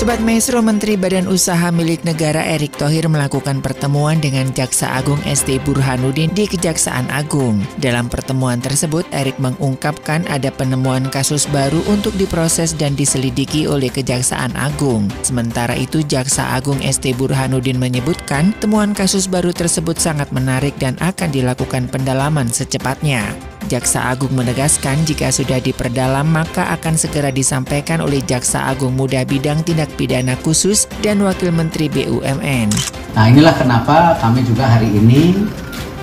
Sobat Maestro, Menteri Badan Usaha Milik Negara Erick Thohir melakukan pertemuan dengan Jaksa Agung ST Burhanuddin di Kejaksaan Agung. Dalam pertemuan tersebut, Erick mengungkapkan ada penemuan kasus baru untuk diproses dan diselidiki oleh Kejaksaan Agung. Sementara itu, Jaksa Agung ST Burhanuddin menyebutkan temuan kasus baru tersebut sangat menarik dan akan dilakukan pendalaman secepatnya. Jaksa Agung menegaskan jika sudah diperdalam maka akan segera disampaikan oleh Jaksa Agung Muda Bidang Tindak Pidana Khusus dan Wakil Menteri BUMN. Nah inilah kenapa kami juga hari ini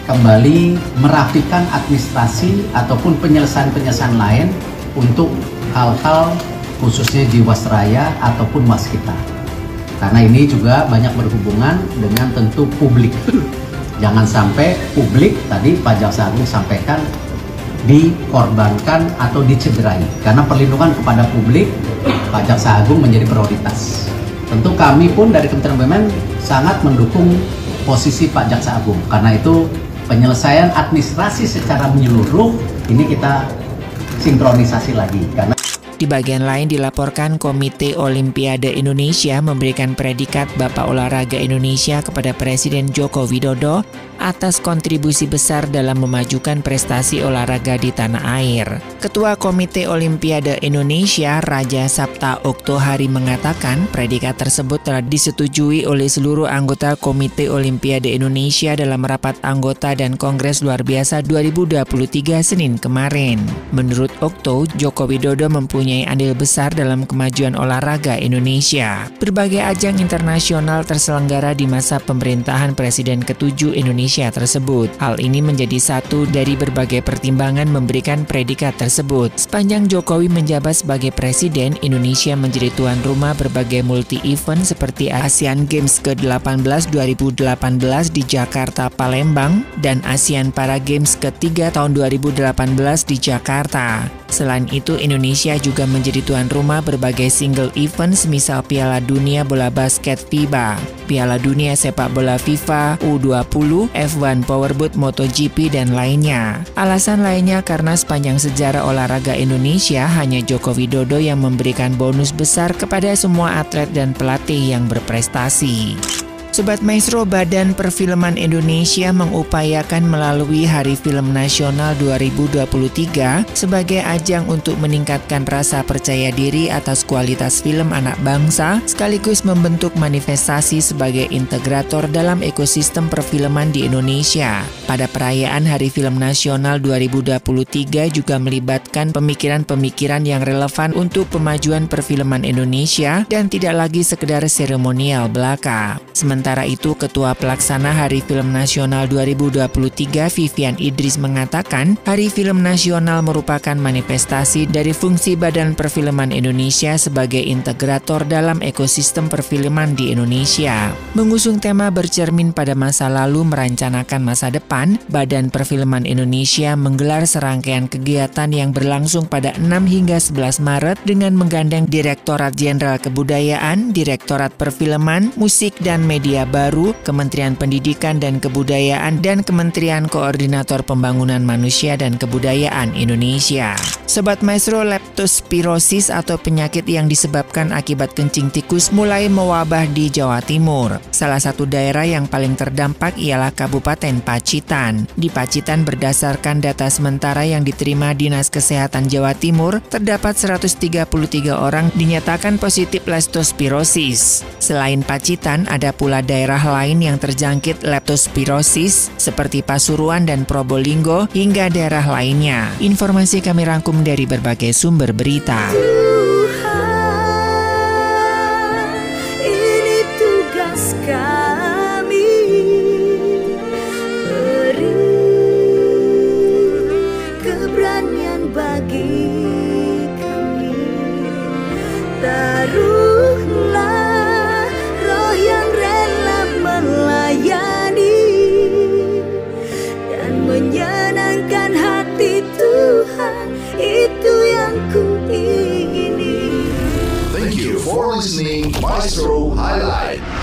kembali merapikan administrasi ataupun penyelesaian-penyelesaian lain untuk hal-hal khususnya Jiwasraya ataupun Waskita. Karena ini juga banyak berhubungan dengan tentu publik. Jangan sampai publik tadi Pak Jaksa Agung sampaikan dikorbankan atau dicederai. Karena perlindungan kepada publik Pak Jaksa Agung menjadi prioritas. Tentu kami pun dari Kementerian BUMN sangat mendukung posisi Pak Jaksa Agung. Karena itu penyelesaian administrasi secara menyeluruh ini kita sinkronisasi lagi. Karena di bagian lain dilaporkan Komite Olimpiade Indonesia memberikan predikat Bapak Olahraga Indonesia kepada Presiden Joko Widodo atas kontribusi besar dalam memajukan prestasi olahraga di tanah air. Ketua Komite Olimpiade Indonesia Raja Sabta Oktohari mengatakan predikat tersebut telah disetujui oleh seluruh anggota Komite Olimpiade Indonesia dalam rapat anggota dan Kongres Luar Biasa 2023 Senin kemarin. Menurut Okto, Joko Widodo mempunyai andil besar dalam kemajuan olahraga Indonesia. Berbagai ajang internasional terselenggara di masa pemerintahan Presiden ketujuh Indonesia Indonesia tersebut. Hal ini menjadi satu dari berbagai pertimbangan memberikan predikat tersebut. Sepanjang Jokowi menjabat sebagai presiden, Indonesia menjadi tuan rumah berbagai multi-event seperti ASEAN Games ke-18 2018 di Jakarta, Palembang, dan ASEAN Para Games ketiga tahun 2018 di Jakarta. Selain itu, Indonesia juga menjadi tuan rumah berbagai single event semisal Piala Dunia Bola Basket FIBA, Piala Dunia Sepak Bola FIFA U20, F1 Powerboat MotoGP dan lainnya. Alasan lainnya karena sepanjang sejarah olahraga Indonesia hanya Joko Widodo yang memberikan bonus besar kepada semua atlet dan pelatih yang berprestasi. Sobat Maestro Badan Perfilman Indonesia mengupayakan melalui Hari Film Nasional 2023 sebagai ajang untuk meningkatkan rasa percaya diri atas kualitas film anak bangsa sekaligus membentuk manifestasi sebagai integrator dalam ekosistem perfilman di Indonesia. Pada perayaan Hari Film Nasional 2023 juga melibatkan pemikiran-pemikiran yang relevan untuk pemajuan perfilman Indonesia dan tidak lagi sekedar seremonial belaka. Sementara itu, Ketua Pelaksana Hari Film Nasional 2023 Vivian Idris mengatakan, Hari Film Nasional merupakan manifestasi dari fungsi Badan Perfilman Indonesia sebagai integrator dalam ekosistem perfilman di Indonesia. Mengusung tema bercermin pada masa lalu merencanakan masa depan, Badan Perfilman Indonesia menggelar serangkaian kegiatan yang berlangsung pada 6 hingga 11 Maret dengan menggandeng Direktorat Jenderal Kebudayaan, Direktorat Perfilman, Musik dan Media Baru, Kementerian Pendidikan dan Kebudayaan, dan Kementerian Koordinator Pembangunan Manusia dan Kebudayaan Indonesia. Sobat Maestro, leptospirosis atau penyakit yang disebabkan akibat kencing tikus mulai mewabah di Jawa Timur. Salah satu daerah yang paling terdampak ialah Kabupaten Pacitan. Di Pacitan berdasarkan data sementara yang diterima Dinas Kesehatan Jawa Timur, terdapat 133 orang dinyatakan positif leptospirosis. Selain Pacitan, ada pula daerah lain yang terjangkit leptospirosis seperti Pasuruan dan Probolinggo hingga daerah lainnya. Informasi kami rangkum dari berbagai sumber berita. Listening Maestro Highlight.